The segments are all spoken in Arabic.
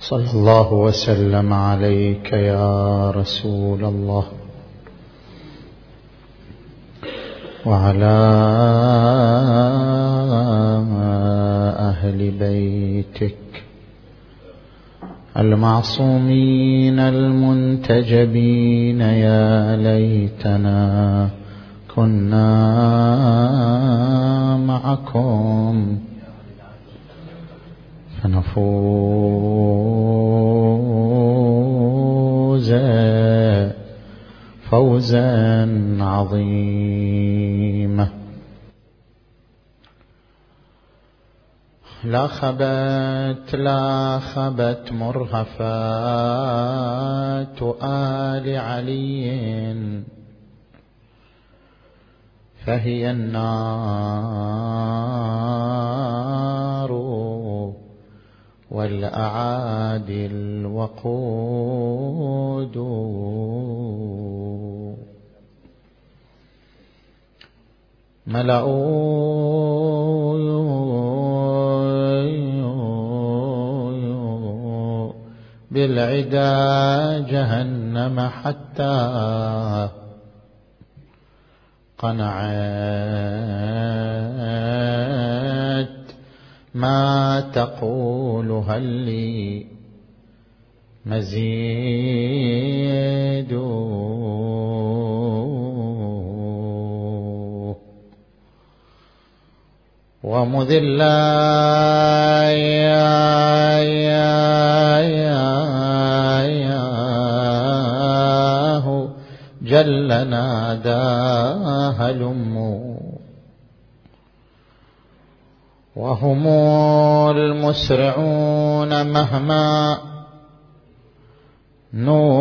صلى الله وسلم عليك يا رسول الله. وعلى أهل بيتك المعصومين المنتجبين يا ليتنا كنا معكم. فنفوز فوزا عظيما. لا خبت لا خبت مرهفات آل علي. فهي النار والأعادي الوقود. ملأوا بالعدا جهنم حتى قنعت ما تقول هل لي مزيد؟ ومذل جل ناداها الأم وهم المسرعون مهما نودوا.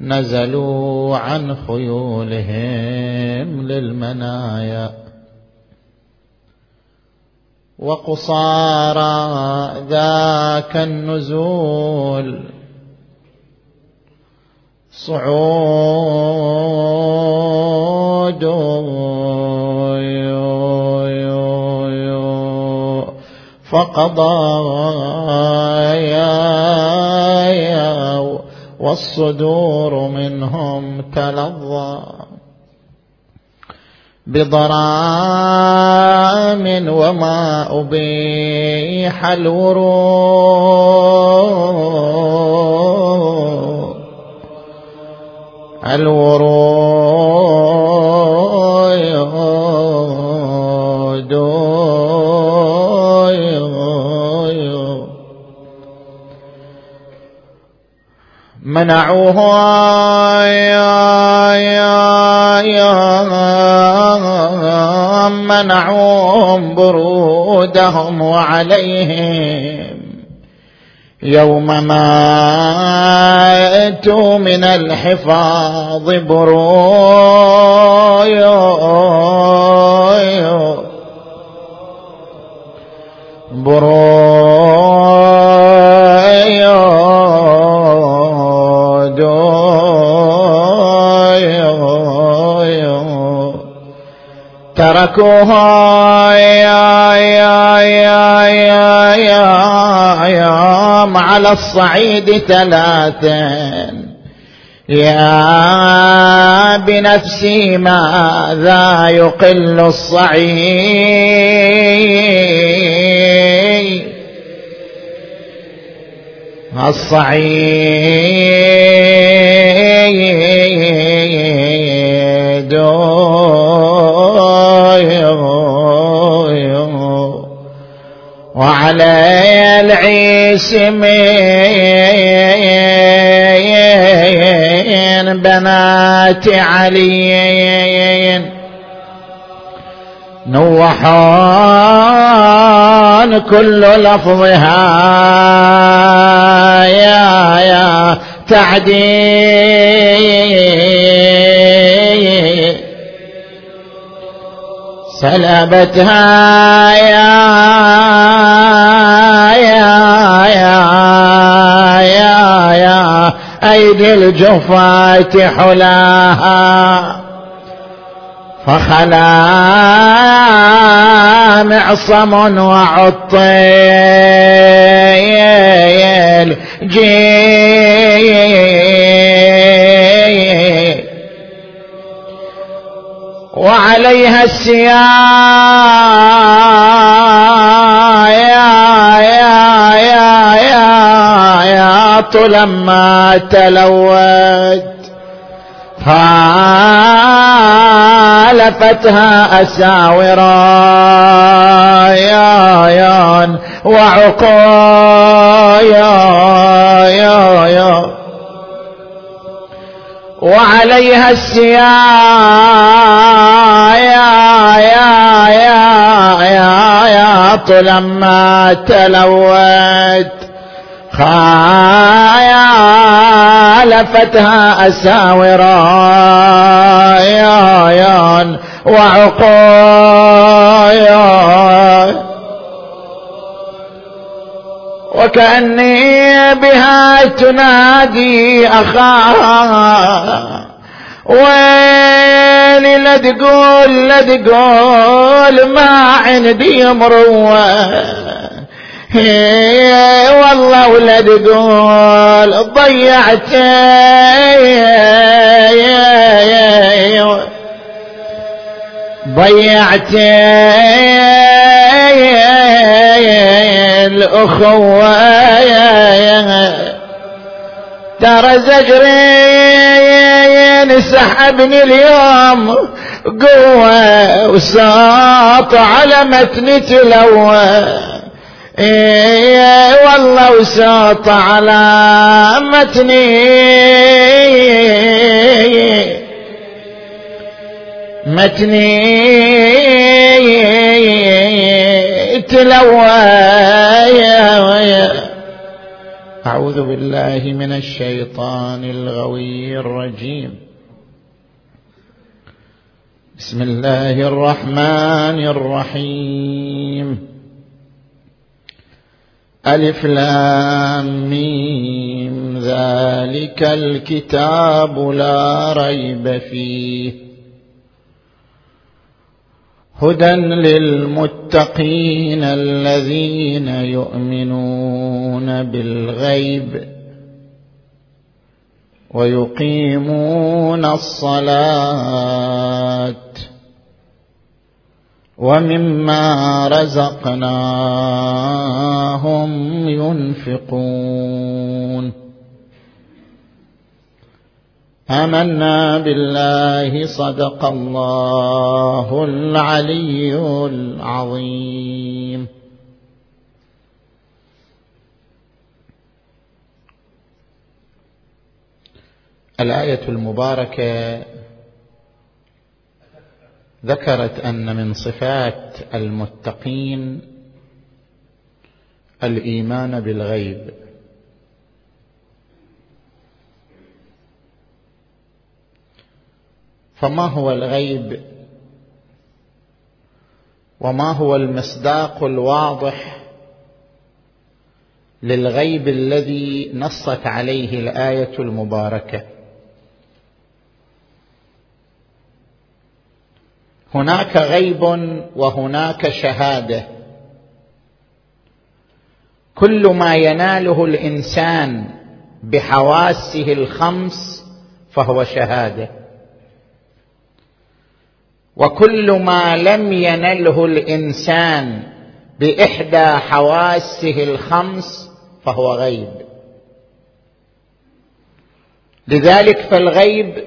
نزلوا عن خيولهم للمنايا. وقصارى ذاك النزول صعود. فقضى والصدور منهم تلظى. بضرام وما أبيح الورود. الورود منعوه منعوهم برودهم وعليهم يوم ماتوا من الحفاظ بروي تركوها يا يا يا يا يا يا على الصعيد ثلاثا يا بنفسي ماذا يقل الصعيد؟ الصعيد وعلى العيس من بنات علي. نوحان كل لفظها يا يا تعديل. سلبتها يا يا يا يا يا أيدي الجفاة حلاها فخلا معصم وعطيل جيل وعليها السياط لما تلوت خالفتها يا وعقايا يا يا وعليها يا لما تلوت. خالفتها أساورا يا وعقايا وكأني بها تنادي أخاها. ويلي لا تقول لا تقول ما عندي مروة. والله ولا تقول ضيعت. ضيعت. الأخوة ترى زجرين سحبني اليوم قوة وساط على متن تلوى. إيه والله وساط على متني متني تلوى أعوذ بالله من الشيطان الغوي الرجيم. بسم الله الرحمن الرحيم. ألف لام ميم. ذلك الكتاب لا ريب فيه. هدى للمتقين الذين يؤمنون بالغيب ويقيمون الصلاة ومما رزقناهم ينفقون. آمنا بالله صدق الله العلي العظيم. الآية المباركة ذكرت أن من صفات المتقين الإيمان بالغيب. فما هو الغيب؟ وما هو المصداق الواضح للغيب الذي نصت عليه الآية المباركة؟ هناك غيب وهناك شهادة. كل ما يناله الإنسان بحواسه الخمس فهو شهادة. وكل ما لم ينله الإنسان بإحدى حواسه الخمس فهو غيب. لذلك فالغيب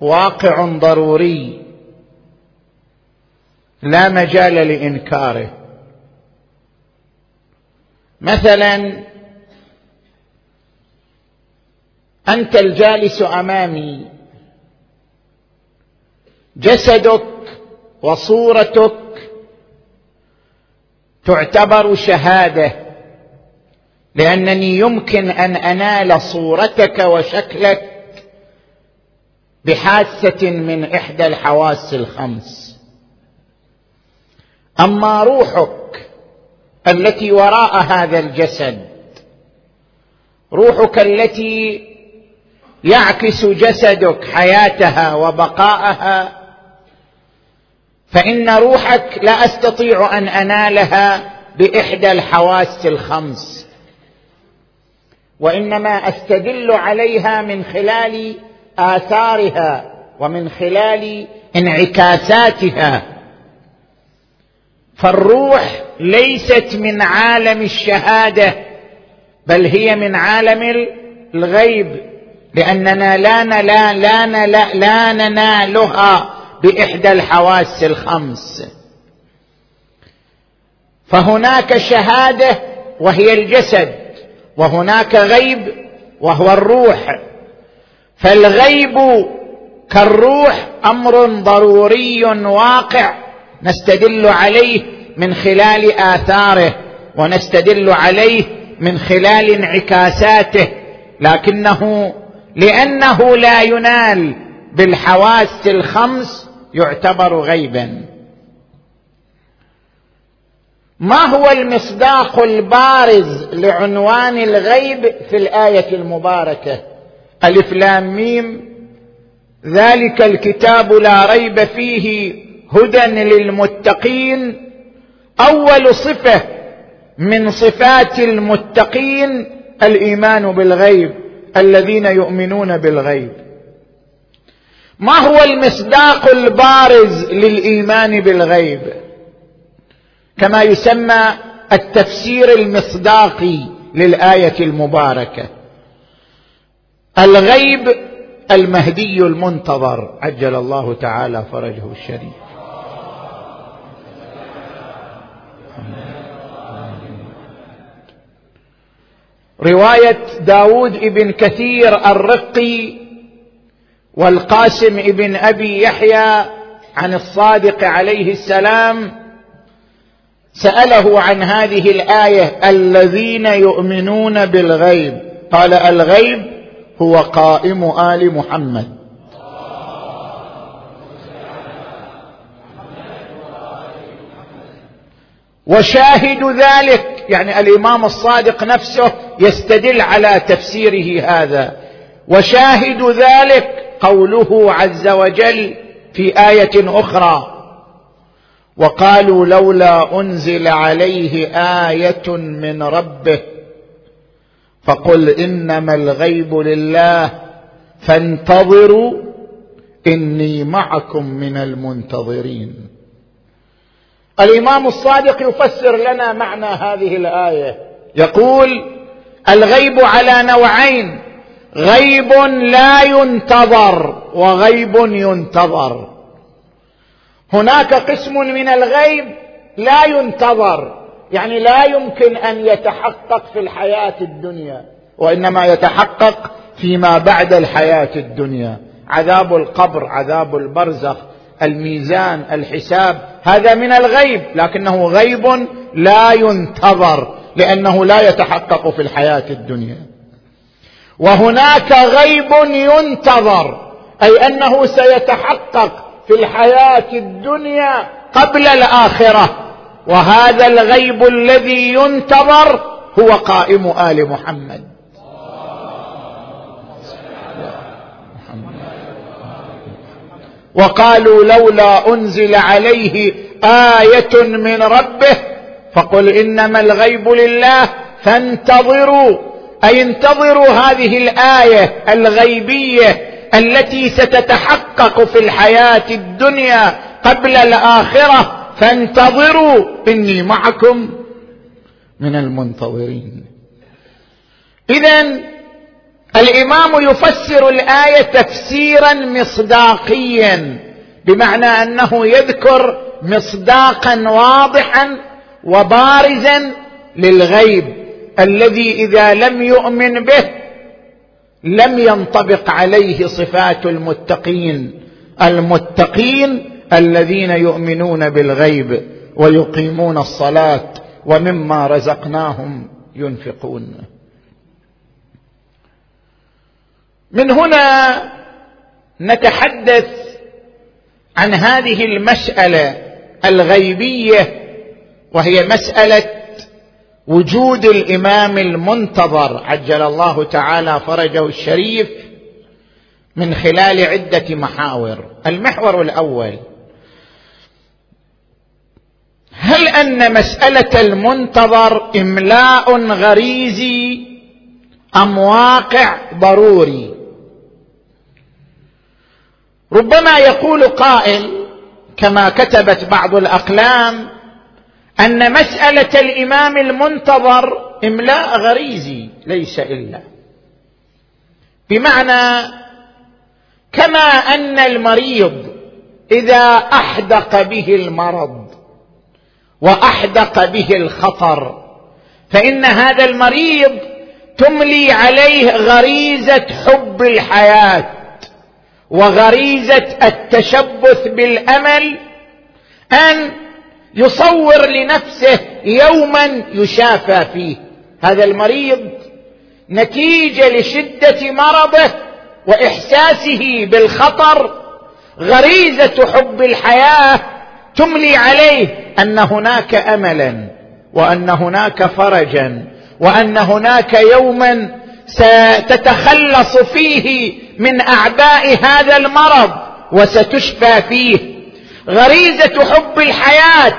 واقع ضروري. لا مجال لإنكاره. مثلا أنت الجالس أمامي. جسدك وصورتك تعتبر شهادة لأنني يمكن أن أنال صورتك وشكلك بحاسة من إحدى الحواس الخمس. أما روحك التي وراء هذا الجسد روحك التي يعكس جسدك حياتها وبقاءها فإن روحك لا أستطيع أن أنالها بإحدى الحواس الخمس. وإنما أستدل عليها من خلال آثارها ومن خلال انعكاساتها. فالروح ليست من عالم الشهادة بل هي من عالم الغيب لأننا لا لا لا لا, لا ننالها. بإحدى الحواس الخمس. فهناك شهادة وهي الجسد وهناك غيب وهو الروح. فالغيب كالروح أمر ضروري واقع نستدل عليه من خلال آثاره ونستدل عليه من خلال انعكاساته. لكنه لأنه لا ينال بالحواس الخمس يعتبر غيبا. ما هو المصداق البارز لعنوان الغيب في الآية المباركة؟ ألف لام ميم. ذلك الكتاب لا ريب فيه هدى للمتقين. أول صفة من صفات المتقين الإيمان بالغيب الذين يؤمنون بالغيب. ما هو المصداق البارز للإيمان بالغيب؟ كما يسمى التفسير المصداقي للآية المباركة. الغيب المهدي المنتظر عجل الله تعالى فرجه الشريف. رواية داود ابن كثير الرقي والقاسم ابن أبي يحيى عن الصادق عليه السلام سأله عن هذه الآية الذين يؤمنون بالغيب. قال الغيب هو قائم آل محمد. وشاهد ذلك يعني الإمام الصادق نفسه يستدل على تفسيره هذا. وشاهد ذلك قوله عز وجل في آية أخرى وقالوا لولا أنزل عليه آية من ربه فقل إنما الغيب لله فانتظروا إني معكم من المنتظرين. الإمام الصادق يفسر لنا معنى هذه الآية يقول الغيب على نوعين غيب لا ينتظر وغيب ينتظر. هناك قسم من الغيب لا ينتظر يعني لا يمكن أن يتحقق في الحياة الدنيا وإنما يتحقق فيما بعد الحياة الدنيا. عذاب القبر عذاب البرزخ الميزان الحساب هذا من الغيب لكنه غيب لا ينتظر لأنه لا يتحقق في الحياة الدنيا. وهناك غيب ينتظر أي أنه سيتحقق في الحياة الدنيا قبل الآخرة. وهذا الغيب الذي ينتظر هو قائم آل محمد. وقالوا لولا أنزل عليه آية من ربه فقل إنما الغيب لله فانتظروا. أي انتظروا هذه الآية الغيبية التي ستتحقق في الحياة الدنيا قبل الآخرة فانتظروا إني معكم من المنتظرين. اذا الإمام يفسر الآية تفسيرا مصداقيا بمعنى أنه يذكر مصداقا واضحا وبارزا للغيب. الذي إذا لم يؤمن به لم ينطبق عليه صفات المتقين المتقين الذين يؤمنون بالغيب ويقيمون الصلاة ومما رزقناهم ينفقون. من هنا نتحدث عن هذه المسألة الغيبية وهي مسألة وجود الإمام المنتظر عجل الله تعالى فرجه الشريف من خلال عدة محاور. المحور الأول لأن مسألة المنتظر إملاء غريزي أم واقع ضروري؟ ربما يقول قائل كما كتبت بعض الأقلام أن مسألة الإمام المنتظر إملاء غريزي ليس إلا. بمعنى كما أن المريض إذا أحدق به المرض وأحدق به الخطر فإن هذا المريض تملي عليه غريزة حب الحياة وغريزة التشبث بالأمل أن يصور لنفسه يوما يشافى فيه. هذا المريض نتيجة لشدة مرضه وإحساسه بالخطر غريزة حب الحياة تملي عليه أن هناك املا وأن هناك فرجا وأن هناك يوما ستتخلص فيه من أعباء هذا المرض وستشفى فيه. غريزة حب الحياة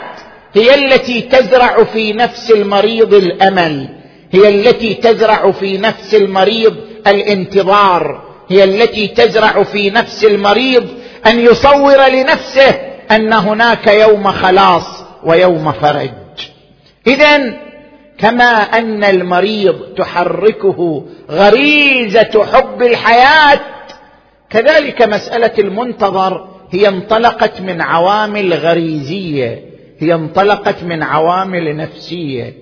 هي التي تزرع في نفس المريض الأمل هي التي تزرع في نفس المريض الانتظار هي التي تزرع في نفس المريض أن يصور لنفسه أن هناك يوم خلاص ويوم فرج. اذا كما أن المريض تحركه غريزة حب الحياة كذلك مسألة المنتظر هي انطلقت من عوامل غريزية هي انطلقت من عوامل نفسية.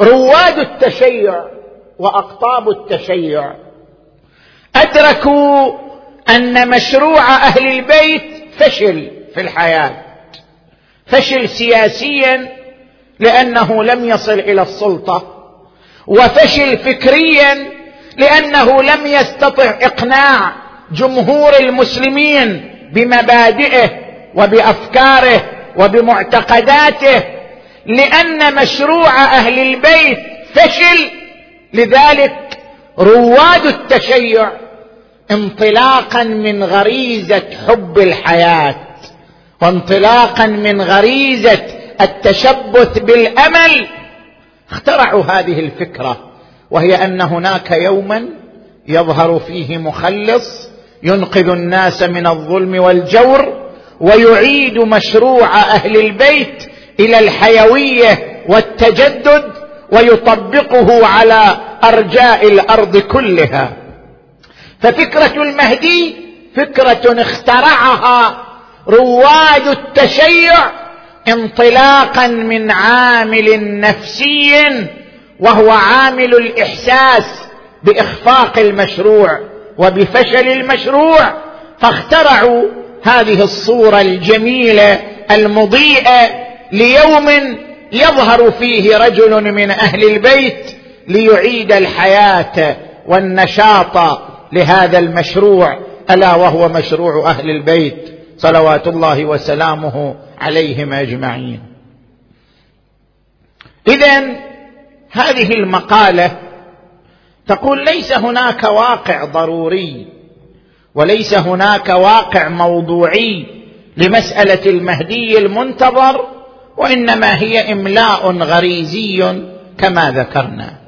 رواد التشيع وأقطاب التشيع أدركوا أن مشروع أهل البيت فشل في الحياة فشل سياسيا لأنه لم يصل إلى السلطة وفشل فكريا لأنه لم يستطع إقناع جمهور المسلمين بمبادئه وبأفكاره وبمعتقداته لأن مشروع أهل البيت فشل. لذلك رواد التشيع انطلاقا من غريزة حب الحياة وانطلاقا من غريزة التشبث بالأمل. اخترعوا هذه الفكرة وهي أن هناك يوما يظهر فيه مخلص ينقذ الناس من الظلم والجور ويعيد مشروع أهل البيت إلى الحيوية والتجدد ويطبقه على أرجاء الأرض كلها. ففكرة المهدي فكرة اخترعها رواد التشيع انطلاقا من عامل نفسي وهو عامل الإحساس بإخفاق المشروع. وبفشل المشروع فاخترعوا هذه الصورة الجميلة المضيئة ليوم يظهر فيه رجل من أهل البيت ليعيد الحياة والنشاط لهذا المشروع ألا وهو مشروع أهل البيت صلوات الله وسلامه عليهم أجمعين. اذا هذه المقالة تقول ليس هناك واقع ضروري وليس هناك واقع موضوعي لمسألة المهدي المنتظر وإنما هي إملاء غريزي كما ذكرنا.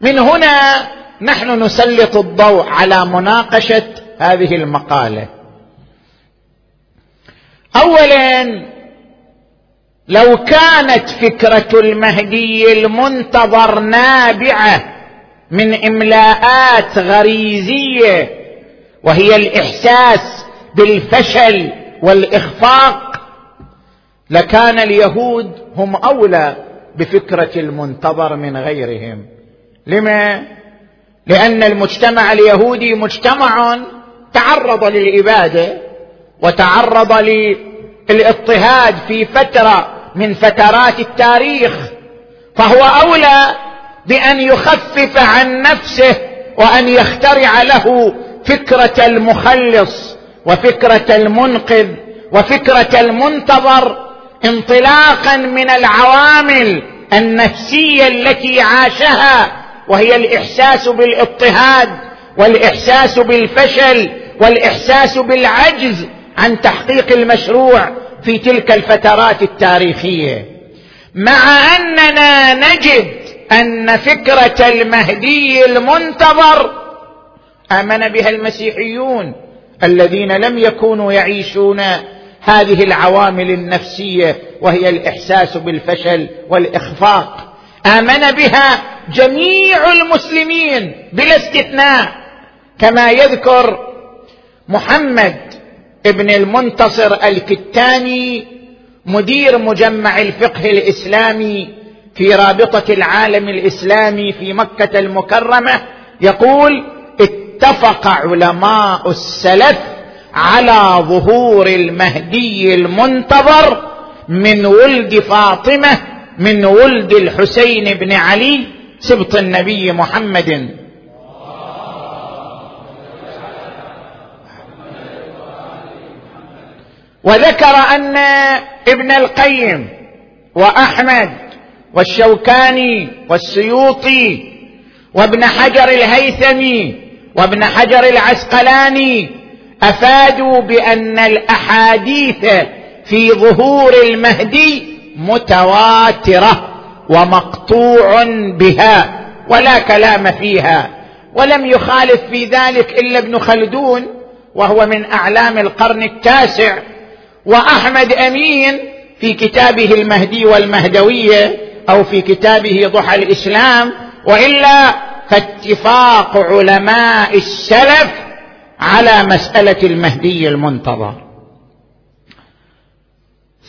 من هنا نحن نسلط الضوء على مناقشة هذه المقالة. اولا لو كانت فكرة المهدي المنتظر نابعة من إملاءات غريزية وهي الإحساس بالفشل والإخفاق. لكان اليهود هم أولى بفكرة المنتظر من غيرهم. لما؟ لأن المجتمع اليهودي مجتمع تعرض للإبادة وتعرض للاضطهاد في فترة من فترات التاريخ فهو أولى بأن يخفف عن نفسه وأن يخترع له فكرة المخلص وفكرة المنقذ وفكرة المنتظر انطلاقا من العوامل النفسية التي عاشها وهي الإحساس بالاضطهاد والإحساس بالفشل والإحساس بالعجز عن تحقيق المشروع في تلك الفترات التاريخية. مع أننا نجد أن فكرة المهدي المنتظر آمن بها المسيحيون الذين لم يكونوا يعيشون هذه العوامل النفسية وهي الإحساس بالفشل والإخفاق. آمن بها جميع المسلمين بلا استثناء. كما يذكر محمد ابن المنتصر الكتاني مدير مجمع الفقه الإسلامي في رابطة العالم الإسلامي في مكة المكرمة يقول اتفق علماء السلف على ظهور المهدي المنتظر من ولد فاطمة من ولد الحسين بن علي سبط النبي محمد. وذكر أن ابن القيم وأحمد والشوكاني والسيوطي وابن حجر الهيثمي وابن حجر العسقلاني أفادوا بأن الأحاديث في ظهور المهدي متواترة ومقطوع بها ولا كلام فيها ولم يخالف في ذلك إلا ابن خلدون وهو من أعلام القرن التاسع وأحمد أمين في كتابه المهدي والمهدوية أو في كتابه ضحى الإسلام وإلا فاتفاق علماء السلف على مسألة المهدي المنتظر.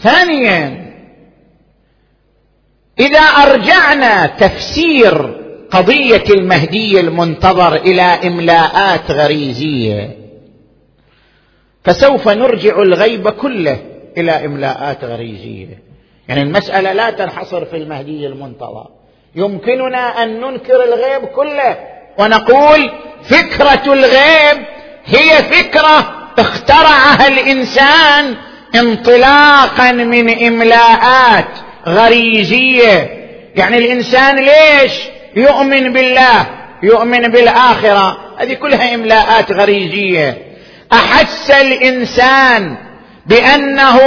ثانيا إذا أرجعنا تفسير قضية المهدي المنتظر إلى إملاءات غريزية فسوف نرجع الغيب كله إلى إملاءات غريزية. يعني المسألة لا تنحصر في المهدي المنتظر. يمكننا أن ننكر الغيب كله ونقول فكرة الغيب هي فكرة اخترعها الإنسان انطلاقا من إملاءات غريزية. يعني الإنسان ليش يؤمن بالله يؤمن بالآخرة؟ هذه كلها إملاءات غريزية. أحس الإنسان بأنه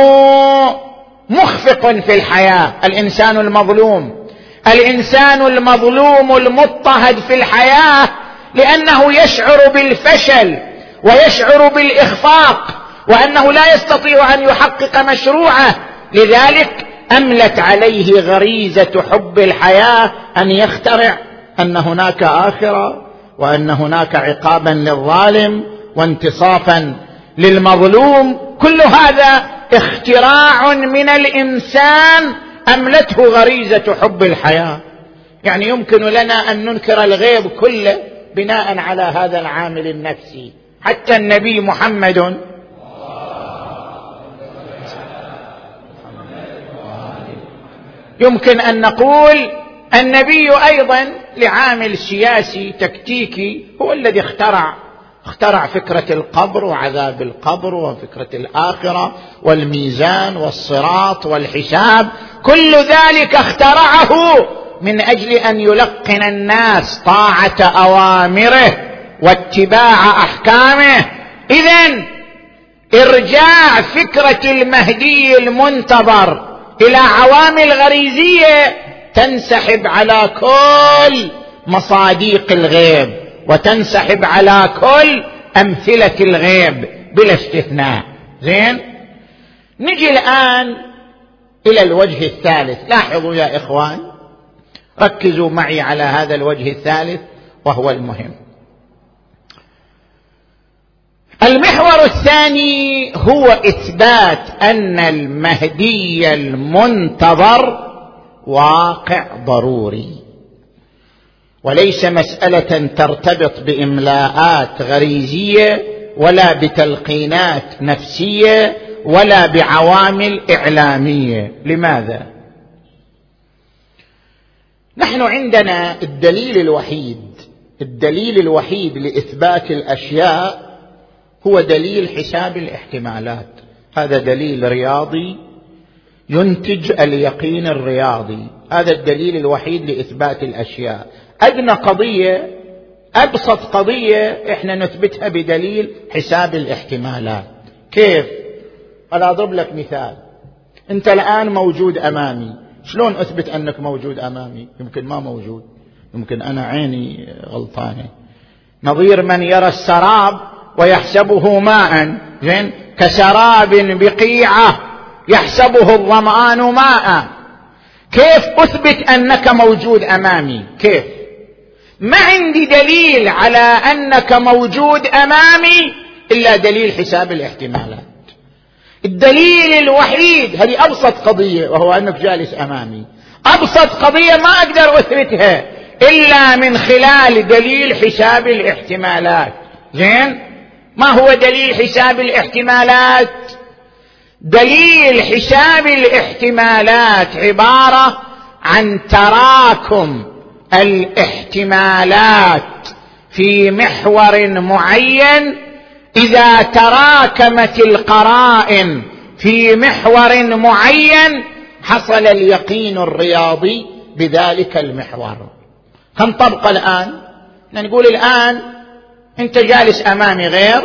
مخفق في الحياة الإنسان المظلوم. الإنسان المظلوم المضطهد في الحياة لأنه يشعر بالفشل ويشعر بالإخفاق وأنه لا يستطيع أن يحقق مشروعه. لذلك أملت عليه غريزة حب الحياة أن يخترع أن هناك آخرة وأن هناك عقابا للظالم وانتصافا للمظلوم. كل هذا اختراع من الإنسان أملته غريزة حب الحياة. يعني يمكن لنا أن ننكر الغيب كله بناء على هذا العامل النفسي. حتى النبي محمد. يمكن أن نقول النبي أيضا لعامل سياسي تكتيكي هو الذي اخترع اخترع فكرة القبر وعذاب القبر وفكرة الآخرة والميزان والصراط والحساب كل ذلك اخترعه من أجل أن يلقن الناس طاعة أوامره واتباع أحكامه. اذا إرجاع فكرة المهدي المنتظر إلى عوامل غريزيه تنسحب على كل مصاديق الغيب. وتنسحب على كل أمثلة الغيب بلا استثناء. زين؟ نجي الآن إلى الوجه الثالث. لاحظوا يا إخوان ركزوا معي على هذا الوجه الثالث وهو المهم. المحور الثاني هو إثبات أن المهدي المنتظر واقع ضروري. وليس مسألة ترتبط بإملاءات غريزية ولا بتلقينات نفسية ولا بعوامل إعلامية. لماذا؟ نحن عندنا الدليل الوحيد. الدليل الوحيد لإثبات الأشياء هو دليل حساب الاحتمالات. هذا دليل رياضي ينتج اليقين الرياضي. هذا الدليل الوحيد لإثبات الأشياء. أدنى قضية أبسط قضية إحنا نثبتها بدليل حساب الاحتمالات. كيف؟ أنا أضرب لك مثال. أنت الآن موجود أمامي. شلون أثبت أنك موجود أمامي؟ يمكن ما موجود. يمكن أنا عيني غلطانة. نظير من يرى السراب ويحسبه ماء. زين؟ كسراب بقيعة يحسبه الظمآن ماء. كيف أثبت أنك موجود أمامي؟ كيف؟ ما عندي دليل على أنك موجود أمامي إلا دليل حساب الاحتمالات. الدليل الوحيد هذه أبسط قضية وهو أنك جالس أمامي. أبسط قضية ما أقدر أثبتها إلا من خلال دليل حساب الاحتمالات. زين؟ ما هو دليل حساب الاحتمالات؟ دليل حساب الاحتمالات عبارة عن تراكم الاحتمالات في محور معين إذا تراكمت القرائن في محور معين حصل اليقين الرياضي بذلك المحور. كم طبقة الآن؟ نقول الآن أنت جالس أمامي غير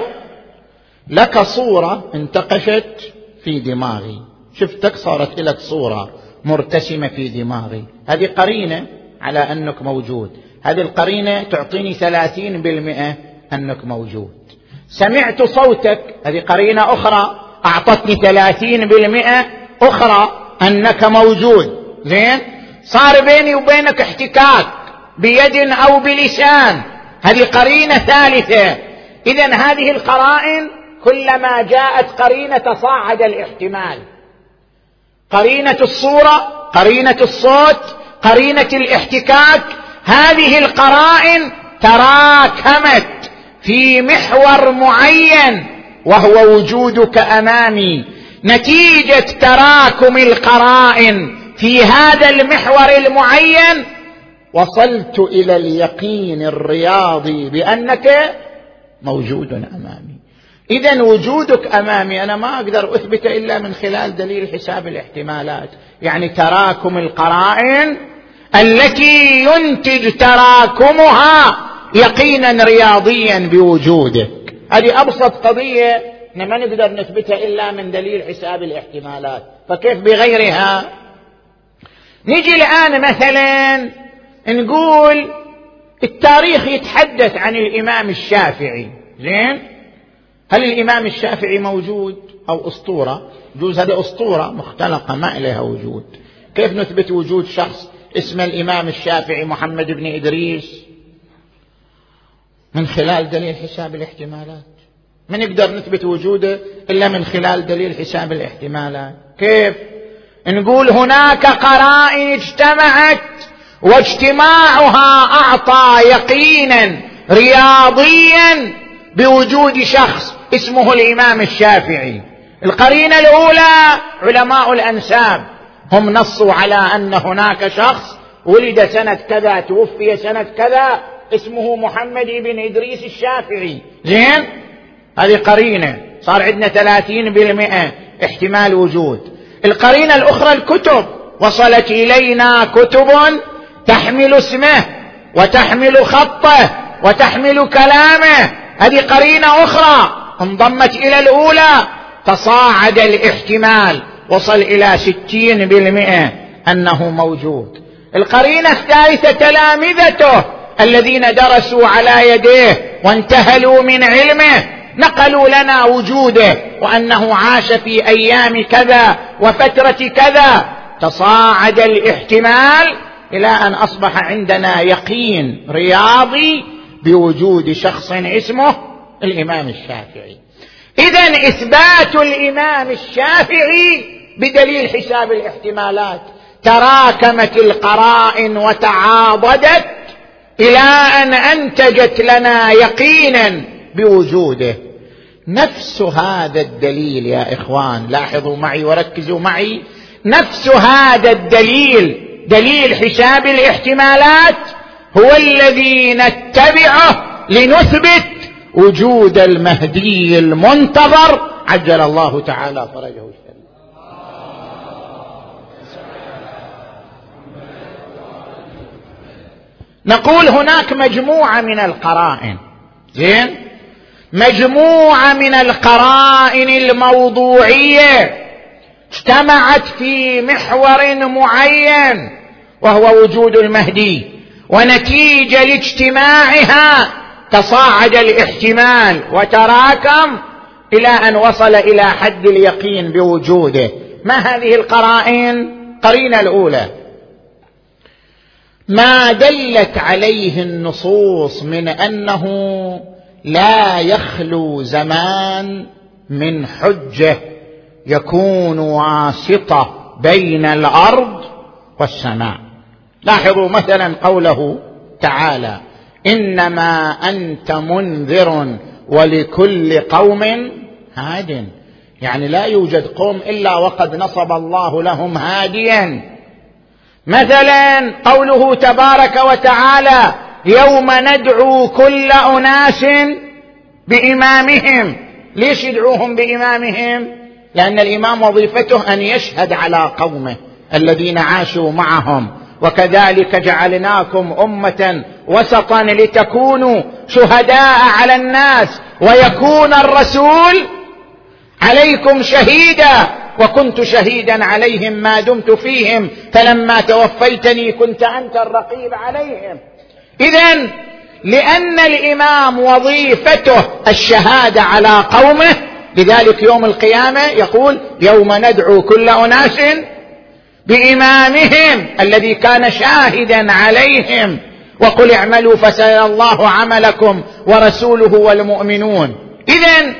لك صورة انتقشت في دماغي. شفتك صارت لك صورة مرتسمة في دماغي. هذه قرينة. على أنك موجود. هذه القرينة تعطيني ثلاثين بالمئة أنك موجود. سمعت صوتك. هذه قرينة أخرى أعطتني ثلاثين بالمئة أخرى أنك موجود. زين؟ صار بيني وبينك احتكاك بيد أو بلسان. هذه قرينة ثالثة. اذا هذه القرائن كلما جاءت قرينة تصاعد الاحتمال. قرينة الصورة قرينة الصوت قرينة الاحتكاك هذه القرائن تراكمت في محور معين وهو وجودك أمامي. نتيجة تراكم القرائن في هذا المحور المعين وصلت إلى اليقين الرياضي بأنك موجود أمامي. اذا وجودك أمامي أنا ما أقدر أثبت إلا من خلال دليل حساب الاحتمالات. يعني تراكم القرائن التي ينتج تراكمها يقينا رياضيا بوجودك. هذه أبسط قضية ما نقدر نثبتها إلا من دليل حساب الاحتمالات. فكيف بغيرها؟ نجي الآن مثلا نقول التاريخ يتحدث عن الإمام الشافعي. زين؟ هل الإمام الشافعي موجود أو أسطورة؟ جوز هذه أسطورة مختلقة ما إليها وجود. كيف نثبت وجود شخص اسم الإمام الشافعي محمد بن إدريس؟ من خلال دليل حساب الاحتمالات. ما نقدر نثبت وجوده إلا من خلال دليل حساب الاحتمالات؟ كيف؟ نقول هناك قرائن اجتمعت واجتماعها أعطى يقينا رياضيا بوجود شخص اسمه الإمام الشافعي. القرينة الأولى علماء الأنساب. هم نصوا على أن هناك شخص ولد سنة كذا توفي سنة كذا اسمه محمد بن إدريس الشافعي. زين؟ هذه قرينة. صار عندنا ثلاثين بالمئة. احتمال وجود. القرينة الأخرى الكتب. وصلت إلينا كتب تحمل اسمه وتحمل خطه وتحمل كلامه. هذه قرينة أخرى. انضمت إلى الأولى تصاعد الاحتمال وصل إلى ستين بالمئة أنه موجود. القرينة الثالثة تلامذته الذين درسوا على يديه وانتهلوا من علمه نقلوا لنا وجوده وأنه عاش في أيام كذا وفترة كذا. تصاعد الاحتمال إلى أن أصبح عندنا يقين رياضي بوجود شخص اسمه الإمام الشافعي. اذا إثبات الإمام الشافعي بدليل حساب الاحتمالات. تراكمت القرائن وتعاضدت إلى أن أنتجت لنا يقينا بوجوده. نفس هذا الدليل يا إخوان لاحظوا معي وركزوا معي. نفس هذا الدليل دليل حساب الاحتمالات هو الذي نتبعه لنثبت وجود المهدي المنتظر عجل الله تعالى فرجه نقول هناك مجموعة من القرائن. زين؟ مجموعة من القرائن الموضوعية اجتمعت في محور معين وهو وجود المهدي ونتيجة لاجتماعها تصاعد الاحتمال وتراكم إلى أن وصل إلى حد اليقين بوجوده. ما هذه القرائن؟ قرينة الأولى. ما دلت عليه النصوص من أنه لا يخلو زمان من حجة يكون واسطة بين الأرض والسماء. لاحظوا مثلا قوله تعالى إنما أنت منذر ولكل قوم هاد. يعني لا يوجد قوم إلا وقد نصب الله لهم هاديا. مثلا قوله تبارك وتعالى يوم ندعو كل أناس بإمامهم. ليش يدعوهم بإمامهم؟ لأن الإمام وظيفته أن يشهد على قومه الذين عاشوا معهم. وكذلك جعلناكم أمة وسطا لتكونوا شهداء على الناس ويكون الرسول عليكم شهيدا. وكنت شهيدا عليهم ما دمت فيهم فلما توفيتني كنت أنت الرقيب عليهم. اذا لأن الإمام وظيفته الشهادة على قومه لذلك يوم القيامة يقول يوم ندعو كل أناس بإمامهم الذي كان شاهدا عليهم. وقل اعملوا فسيرى الله عملكم ورسوله والمؤمنون. اذا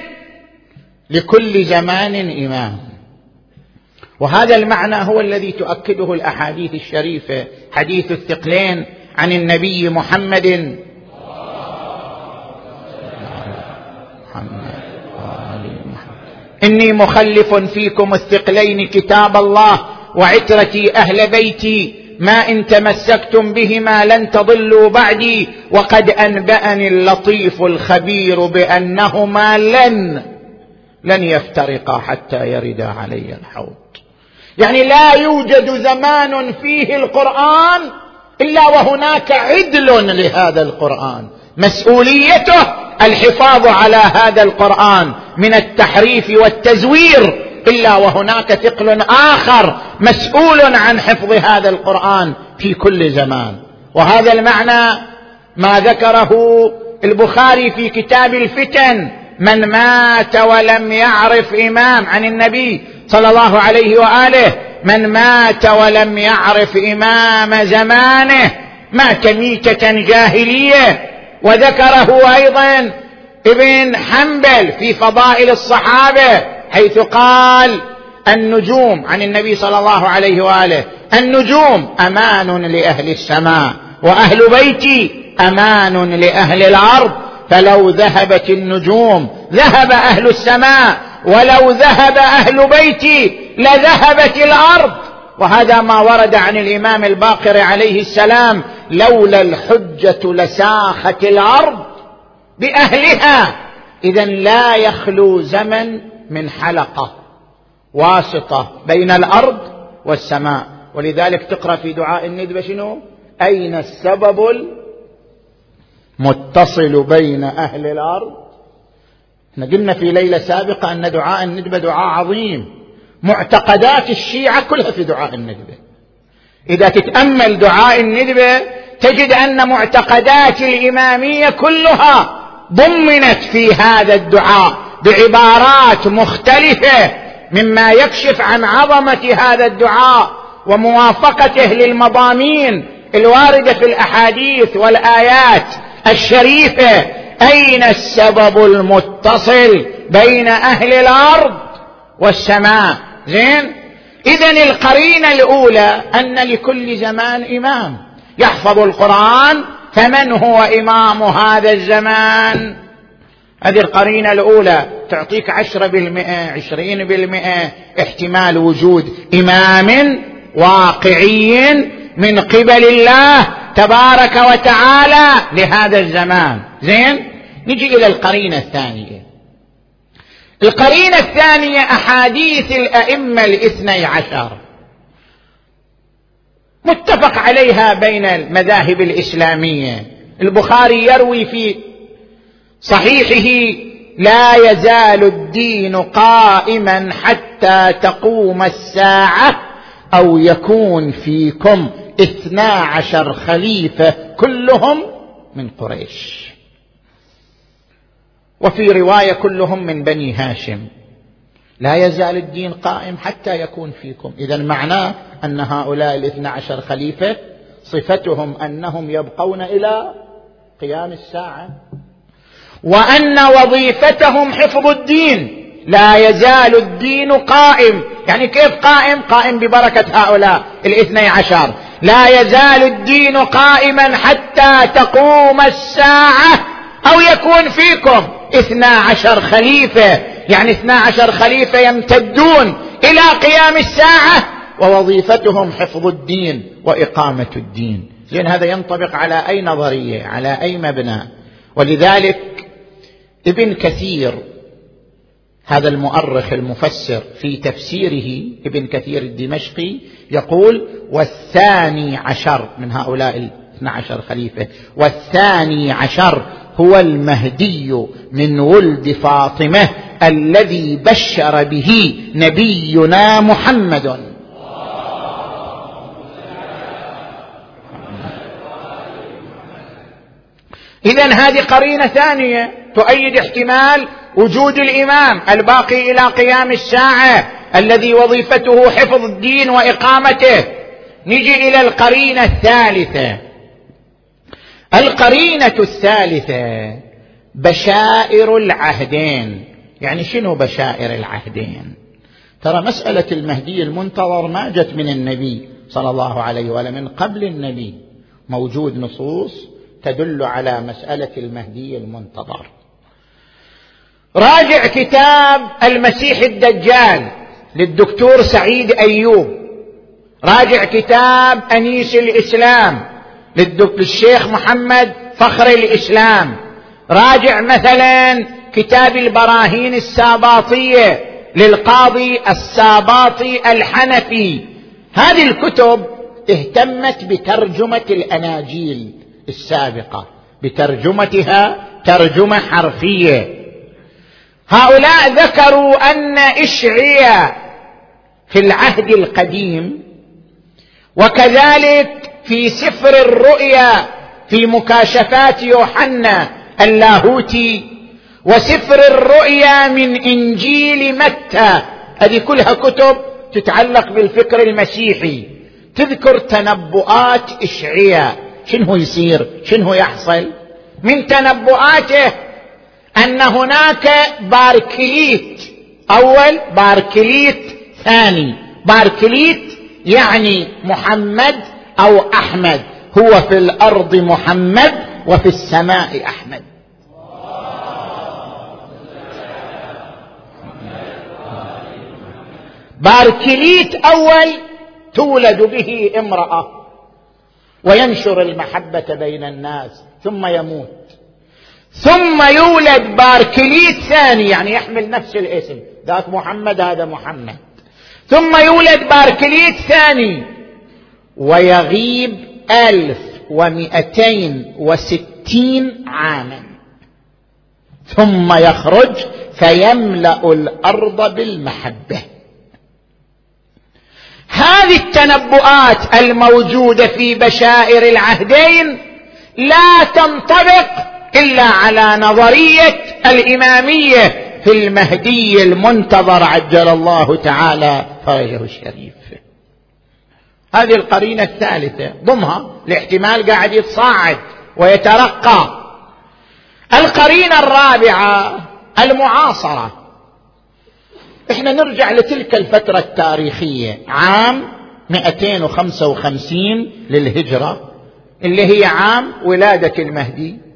لكل زمان إمام. وهذا المعنى هو الذي تؤكده الأحاديث الشريفة. حديث الثقلين عن النبي محمد. إني مخلف فيكم الثقلين كتاب الله. وعترتي أهل بيتي ما إن تمسكتم بهما لن تضلوا بعدي وقد أنبأني اللطيف الخبير بأنهما لن لن يفترقا حتى يردا علي الحوض يعني لا يوجد زمان فيه القرآن إلا وهناك عدل لهذا القرآن. مسؤوليته الحفاظ على هذا القرآن من التحريف والتزوير إلا وهناك ثقل آخر مسؤول عن حفظ هذا القرآن في كل زمان. وهذا المعنى ما ذكره البخاري في كتاب الفتن من مات ولم يعرف إمام عن النبي صلى الله عليه وآله من مات ولم يعرف إمام زمانه مات ميتة جاهلية. وذكره أيضا ابن حنبل في فضائل الصحابة حيث قال النجوم عن النبي صلى الله عليه وآله النجوم أمان لأهل السماء وأهل بيتي أمان لأهل الأرض فلو ذهبت النجوم ذهب أهل السماء ولو ذهب أهل بيتي لذهبت الأرض وهذا ما ورد عن الإمام الباقر عليه السلام لولا الحجة لساخت الأرض بأهلها اذا لا يخلو زمن من حلقة واسطة بين الأرض والسماء. ولذلك تقرأ في دعاء الندبه شنو؟ أين السبب المتصل بين أهل الأرض؟ إحنا قلنا في ليلة سابقة أن دعاء الندبه دعاء عظيم. معتقدات الشيعة كلها في دعاء الندبه إذا تتأمل دعاء الندبه تجد أن معتقدات الإمامية كلها ضمنت في هذا الدعاء. بعبارات مختلفة مما يكشف عن عظمة هذا الدعاء وموافقته للمضامين الواردة في الأحاديث والآيات الشريفة. أين السبب المتصل بين أهل الأرض والسماء؟ زين؟ اذا القرينة الأولى أن لكل زمان إمام. يحفظ القرآن فمن هو إمام هذا الزمان؟ هذه القرينة الأولى تعطيك عشرة بالمئة عشرين بالمئة احتمال وجود إمام واقعي من قبل الله تبارك وتعالى لهذا الزمان. زين؟ نجي إلى القرينة الثانية. القرينة الثانية أحاديث الأئمة الاثني عشر. متفق عليها بين المذاهب الإسلامية. البخاري يروي في صحيحه لا يزال الدين قائما حتى تقوم الساعة أو يكون فيكم اثنا عشر خليفة كلهم من قريش. وفي رواية كلهم من بني هاشم. لا يزال الدين قائم حتى يكون فيكم. اذا معناه أن هؤلاء الاثنى عشر خليفة صفتهم أنهم يبقون إلى قيام الساعة. وأن وظيفتهم حفظ الدين. لا يزال الدين قائم. يعني كيف قائم؟ قائم ببركة هؤلاء الاثني عشر. لا يزال الدين قائما حتى تقوم الساعة أو يكون فيكم اثنا عشر خليفة. يعني اثنا عشر خليفة يمتدون إلى قيام الساعة ووظيفتهم حفظ الدين وإقامة الدين. زين هذا ينطبق على أي نظرية على أي مبنى. ولذلك ابن كثير هذا المؤرخ المفسر في تفسيره ابن كثير الدمشقي يقول والثاني عشر من هؤلاء الاثنى عشر خليفة والثاني عشر هو المهدي من ولد فاطمة الذي بشر به نبينا محمد. إذا هذه قرينة ثانية. تؤيد احتمال وجود الإمام الباقي إلى قيام الساعة الذي وظيفته حفظ الدين وإقامته. نجي إلى القرينة الثالثة. القرينة الثالثة بشائر العهدين. يعني شنو بشائر العهدين؟ ترى مسألة المهدي المنتظر ما جت من النبي صلى الله عليه وسلم من قبل النبي. موجود نصوص تدل على مسألة المهدي المنتظر. راجع كتاب المسيح الدجال للدكتور سعيد أيوب. راجع كتاب أنيس الإسلام للشيخ محمد فخر الإسلام. راجع مثلا كتاب البراهين الساباطية للقاضي الساباطي الحنفي. هذه الكتب اهتمت بترجمة الأناجيل السابقة بترجمتها ترجمة حرفية. هؤلاء ذكروا أن اشعيا في العهد القديم وكذلك في سفر الرؤيا في مكاشفات يوحنا اللاهوتي وسفر الرؤيا من إنجيل متى هذه كلها كتب تتعلق بالفكر المسيحي. تذكر تنبؤات اشعياء شنو يصير؟ شنو يحصل؟ من تنبؤاته أن هناك باركليت. أول باركليت ثاني باركليت يعني محمد أو أحمد. هو في الأرض محمد وفي السماء أحمد. باركليت أول تولد به امرأة وينشر المحبة بين الناس ثم يموت. ثم يولد باركليت ثاني يعني يحمل نفس الاسم. ذاك محمد هذا محمد. ثم يولد باركليت ثاني. ويغيب ألف ومئتين وستين عاما. ثم يخرج فيملأ الأرض بالمحبة. هذه التنبؤات الموجودة في بشائر العهدين لا تنطبق إلا على نظرية الإمامية في المهدي المنتظر عجل الله تعالى فرجه الشريف. هذه القرينة الثالثة ضمها الاحتمال قاعد يتصاعد ويترقى. القرينة الرابعة المعاصرة. إحنا نرجع لتلك الفترة التاريخية عام 255 للهجرة اللي هي عام ولادة المهدي.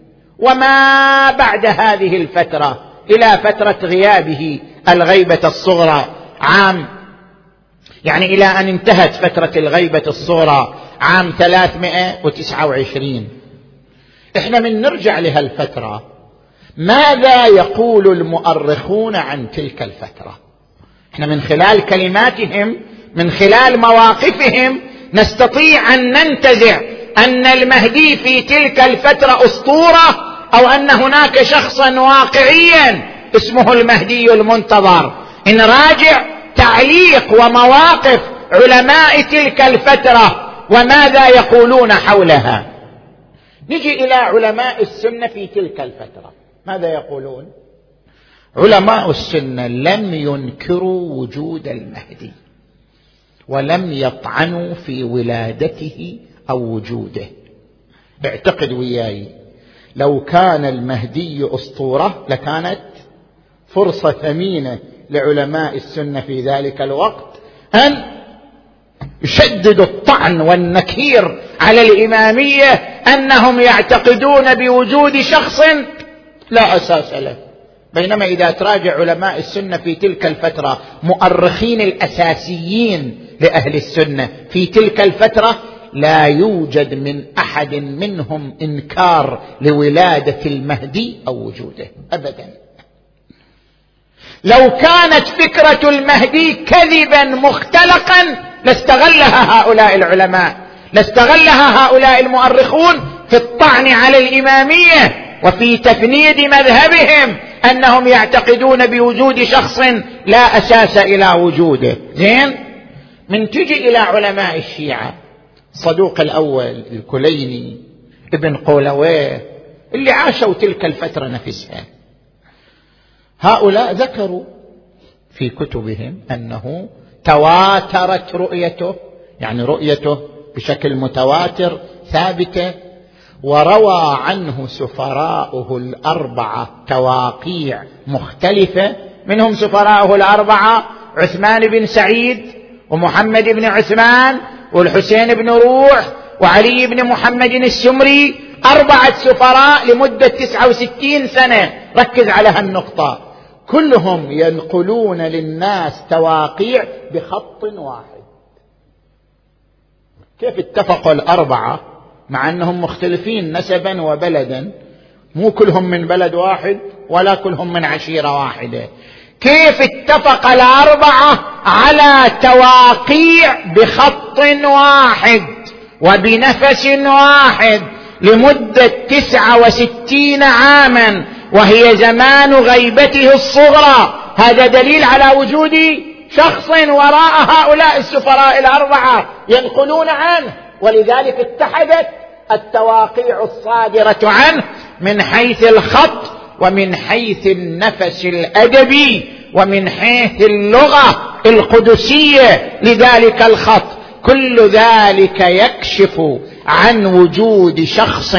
وما بعد هذه الفترة إلى فترة غيابه الغيبة الصغرى عام يعني إلى أن انتهت فترة الغيبة الصغرى عام 329 إحنا من نرجع لهالفتره ماذا يقول المؤرخون عن تلك الفترة؟ إحنا من خلال كلماتهم من خلال مواقفهم نستطيع أن ننتزع أن المهدي في تلك الفترة أسطورة أو أن هناك شخصا واقعيا اسمه المهدي المنتظر. إن راجع تعليق ومواقف علماء تلك الفترة وماذا يقولون حولها. نجي إلى علماء السنة في تلك الفترة. ماذا يقولون؟ علماء السنة لم ينكروا وجود المهدي ولم يطعنوا في ولادته أو وجوده. اعتقد وياي لو كان المهدي أسطورة لكانت فرصة ثمينة لعلماء السنة في ذلك الوقت أن يشددوا الطعن والنكير على الإمامية أنهم يعتقدون بوجود شخص لا أساس له. بينما إذا تراجع علماء السنة في تلك الفترة مؤرخين الأساسيين لأهل السنة في تلك الفترة لا يوجد من أحد منهم إنكار لولادة المهدي أو وجوده. أبدا. لو كانت فكرة المهدي كذبا مختلقا لاستغلها هؤلاء العلماء. لاستغلها هؤلاء المؤرخون في الطعن على الإمامية وفي تفنيد مذهبهم أنهم يعتقدون بوجود شخص لا أساس إلى وجوده. زين؟ من تجي إلى علماء الشيعة. صدوق الأول الكليني ابن قولويه اللي عاشوا تلك الفترة نفسها. هؤلاء ذكروا في كتبهم أنه تواترت رؤيته يعني رؤيته بشكل متواتر ثابتة وروى عنه سفراؤه الأربعة تواقيع مختلفة. منهم سفراؤه الأربعة عثمان بن سعيد ومحمد بن عثمان والحسين بن روح وعلي بن محمد السمري أربعة سفراء لمدة تسعة وستين سنة. ركز على هالنقطة. كلهم ينقلون للناس تواقيع بخط واحد. كيف اتفقوا الأربعة مع أنهم مختلفين نسبا وبلدا؟ مو كلهم من بلد واحد ولا كلهم من عشيرة واحدة. كيف اتفق الأربعة على تواقيع بخط واحد وبنفس واحد لمدة تسعه وستين عاما وهي زمان غيبته الصغرى. هذا دليل على وجود شخص وراء هؤلاء السفراء الأربعة ينقلون عنه. ولذلك اتحدت التواقيع الصادرة عنه من حيث الخط ومن حيث النفس الأدبي ومن حيث اللغة القدسية لذلك الخط كل ذلك يكشف عن وجود شخص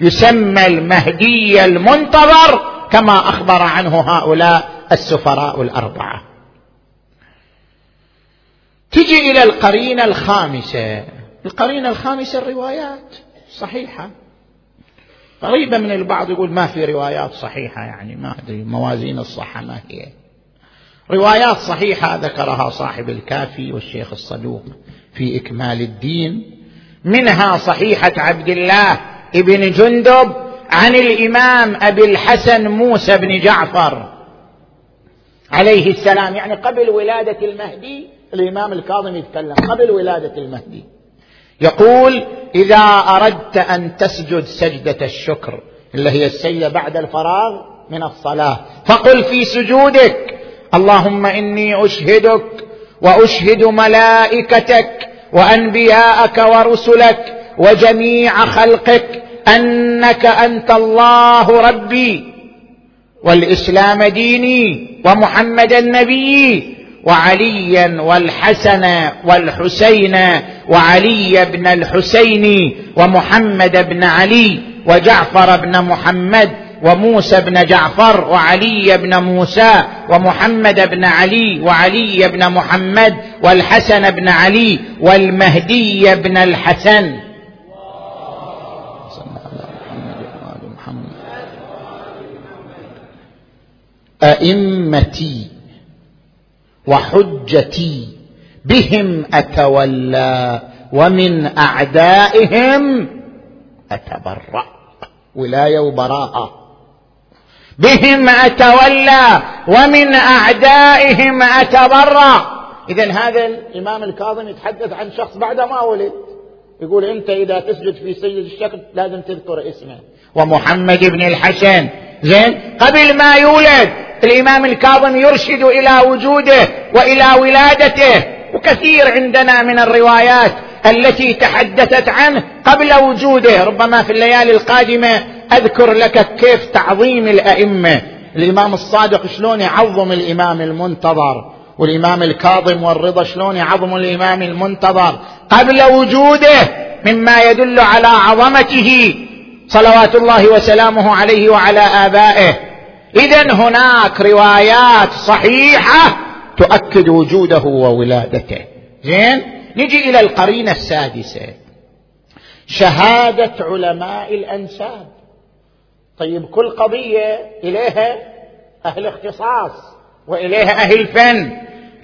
يسمى المهدي المنتظر كما أخبر عنه هؤلاء السفراء الأربعة. تجي إلى القرينة الخامسة. القرينة الخامسة الروايات صحيحة. قريبة من البعض يقول ما في روايات صحيحة يعني ما أدري موازين الصحة ما هي. روايات صحيحة ذكرها صاحب الكافي والشيخ الصدوق في إكمال الدين. منها صحيحة عبد الله ابن جندب عن الإمام أبي الحسن موسى بن جعفر عليه السلام. يعني قبل ولادة المهدي الإمام الكاظم يتكلم قبل ولادة المهدي. يقول إذا أردت أن تسجد سجدة الشكر اللي هي السجدة بعد الفراغ من الصلاة فقل في سجودك اللهم إني أشهدك وأشهد ملائكتك وأنبياءك ورسلك وجميع خلقك أنك أنت الله ربي والإسلام ديني ومحمدا نبيي وعليا والحسن والحسين وعلي بن الحسين ومحمد بن علي وجعفر بن محمد وموسى بن جعفر وعلي بن موسى ومحمد بن علي وعلي بن محمد والحسن بن علي والمهدي بن الحسن. أئمتي وحجتي بهم أتولى ومن أعدائهم أتبرأ. ولاية وبراءة. بهم أتولى ومن أعدائهم أتبرأ. اذا هذا الإمام الكاظم يتحدث عن شخص بعد ما ولد. يقول أنت إذا تسجد في سجد الشكل لازم تذكر اسمه. ومحمد بن الحسن. زين؟ قبل ما يولد الإمام الكاظم يرشد إلى وجوده وإلى ولادته وكثير عندنا من الروايات التي تحدثت عنه قبل وجوده. ربما في الليالي القادمة أذكر لك كيف تعظيم الأئمة. الإمام الصادق شلون يعظم الإمام المنتظر؟ والإمام الكاظم والرضا شلون يعظم الإمام المنتظر؟ قبل وجوده مما يدل على عظمته صلوات الله وسلامه عليه وعلى آبائه. اذا هناك روايات صحيحة تؤكد وجوده وولادته. زين؟ نجي إلى القرينة السادسة. شهادة علماء الأنساب. طيب كل قضية إليها أهل اختصاص وإليها أهل فن.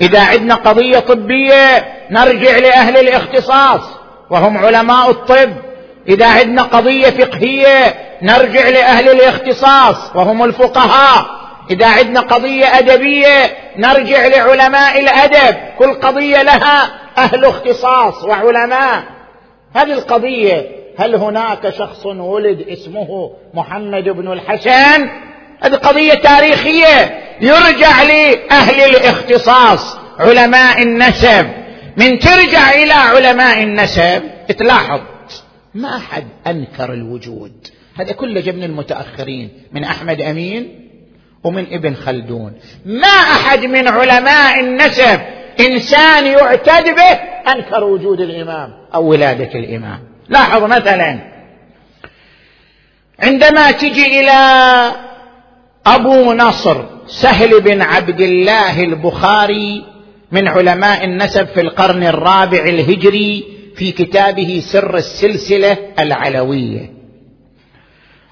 إذا عندنا قضية طبية نرجع لأهل الاختصاص وهم علماء الطب. إذا عندنا قضية فقهية نرجع لأهل الاختصاص وهم الفقهاء. إذا عندنا قضية أدبية نرجع لعلماء الأدب. كل قضية لها أهل اختصاص وعلماء. هذه القضية هل هناك شخص ولد اسمه محمد بن الحسن؟ هذه قضية تاريخية. يرجع لأهل الاختصاص علماء النسب. من ترجع إلى علماء النسب تلاحظ ما حد أنكر الوجود. هذا كله جبن المتأخرين من أحمد أمين ومن ابن خلدون. ما أحد من علماء النسب إنسان يعتد به أنكر وجود الإمام أو ولادة الإمام. لاحظ مثلا عندما تجي إلى أبو نصر سهل بن عبد الله البخاري من علماء النسب في القرن الرابع الهجري في كتابه سر السلسلة العلوية.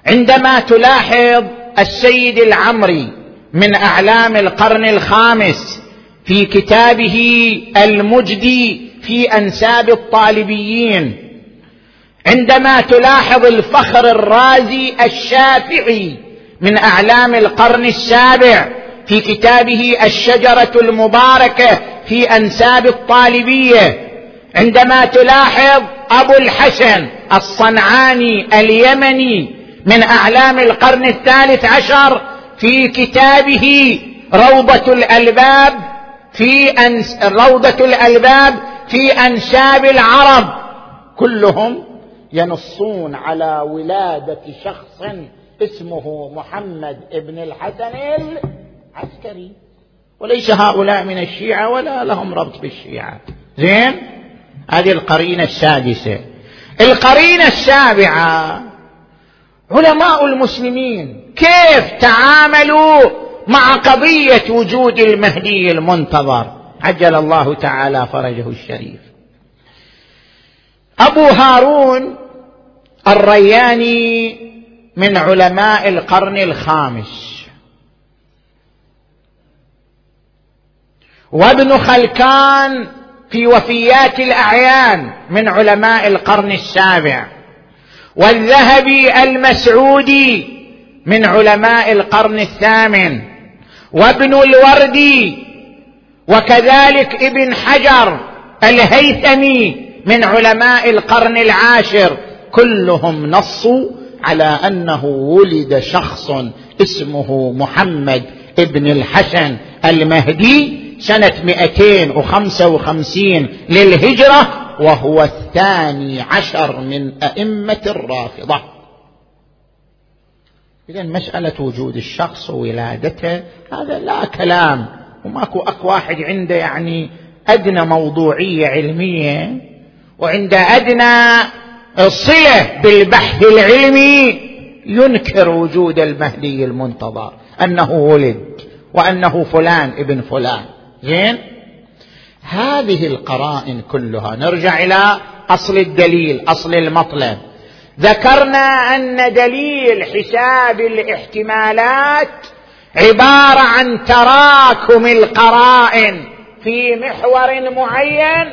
عندما تلاحظ السيد العمري من أعلام القرن الخامس في كتابه المجدي في أنساب الطالبيين عندما تلاحظ الفخر الرازي الشافعي من أعلام القرن السابع في كتابه الشجرة المباركة في أنساب الطالبية عندما تلاحظ أبو الحسن الصنعاني اليمني من أعلام القرن الثالث عشر في كتابه روضة الألباب في أنس روضة الألباب في انساب العرب كلهم ينصون على ولادة شخص اسمه محمد ابن الحسن العسكري. وليس هؤلاء من الشيعة ولا لهم ربط بالشيعة. زين؟ هذه القرينة السادسة. القرينة السابعة علماء المسلمين كيف تعاملوا مع قضية وجود المهدي المنتظر؟ عجل الله تعالى فرجه الشريف. أبو هارون الرياني من علماء القرن الخامس. وابن خلكان في وفيات الأعيان من علماء القرن السابع. والذهبي المسعودي من علماء القرن الثامن. وابن الوردي وكذلك ابن حجر الهيثمي من علماء القرن العاشر. كلهم نصوا على أنه ولد شخص اسمه محمد ابن الحسن المهدي. سنة 255 للهجرة وهو الثاني عشر من أئمة الرافضة. إذا مسألة وجود الشخص وولادته هذا لا كلام وماكو أكو واحد عنده يعني أدنى موضوعية علمية وعنده أدنى صلة بالبحث العلمي ينكر وجود المهدي المنتظر أنه ولد وأنه فلان ابن فلان. زين؟ هذه القرائن كلها نرجع إلى أصل الدليل أصل المطلب. ذكرنا أن دليل حساب الاحتمالات عبارة عن تراكم القرائن. في محور معين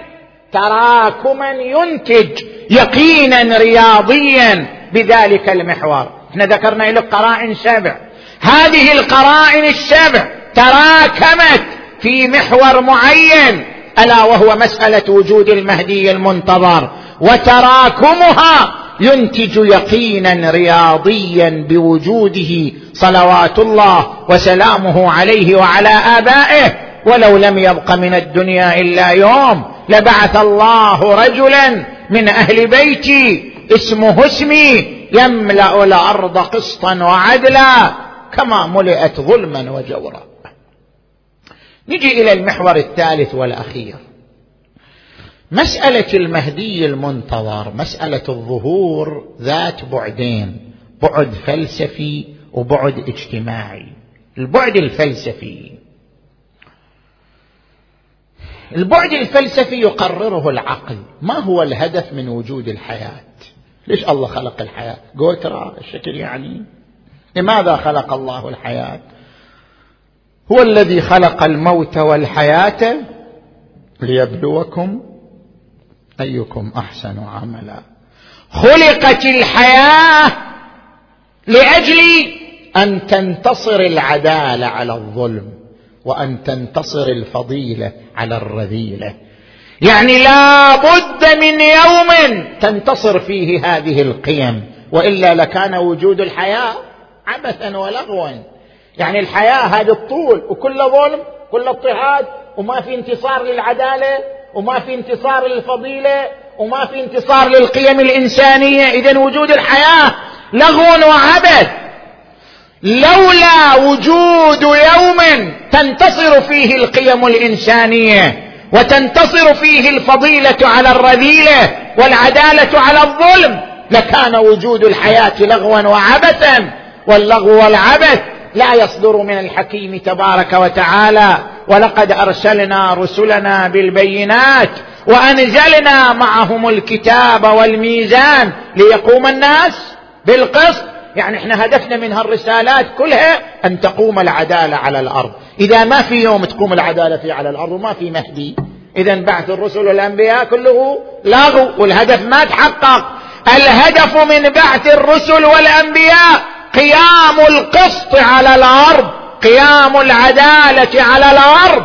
تراكما ينتج يقينا رياضيا بذلك المحور. إحنا ذكرنا لك قرائن سبع. هذه القرائن السبع تراكمت في محور معين ألا وهو مسألة وجود المهدي المنتظر وتراكمها ينتج يقينا رياضيا بوجوده صلوات الله وسلامه عليه وعلى آبائه. ولو لم يبق من الدنيا إلا يوم لبعث الله رجلا من أهل بيتي اسمه اسمي يملأ الأرض قسطا وعدلا كما ملئت ظلما وجورا. نجي إلى المحور الثالث والأخير. مسألة المهدي المنتظر مسألة الظهور ذات بعدين بعد فلسفي وبعد اجتماعي. البعد الفلسفي. البعد الفلسفي يقرره العقل. ما هو الهدف من وجود الحياة؟ ليش الله خلق الحياة؟ قوترا الشكل يعني. لماذا خلق الله الحياة؟ هو الذي خلق الموت والحياة ليبلوكم أيكم أحسن عملا. خلقت الحياة لأجل أن تنتصر العدالة على الظلم وأن تنتصر الفضيلة على الرذيلة. يعني لا بد من يوم تنتصر فيه هذه القيم وإلا لكان وجود الحياة عبثا ولغوا. يعني الحياة هذه الطول وكل ظلم كل اضطهاد وما في انتصار للعدالة وما في انتصار للفضيلة وما في انتصار للقيم الإنسانية. اذا وجود الحياة لغو وعبث. لولا وجود يوم تنتصر فيه القيم الإنسانية وتنتصر فيه الفضيلة على الرذيلة والعدالة على الظلم لكان وجود الحياة لغوا وعبثا واللغو والعبث لا يصدر من الحكيم تبارك وتعالى ولقد أرسلنا رسلنا بالبينات وأنزلنا معهم الكتاب والميزان ليقوم الناس بالقسط. يعني إحنا هدفنا من هالرسالات كلها أن تقوم العدالة على الأرض. إذا ما في يوم تقوم العدالة فيه على الأرض وما في مهدي. اذا بعث الرسل والأنبياء كله لغو والهدف ما تحقق. الهدف من بعث الرسل والأنبياء قيام القسط على الأرض قيام العدالة على الأرض.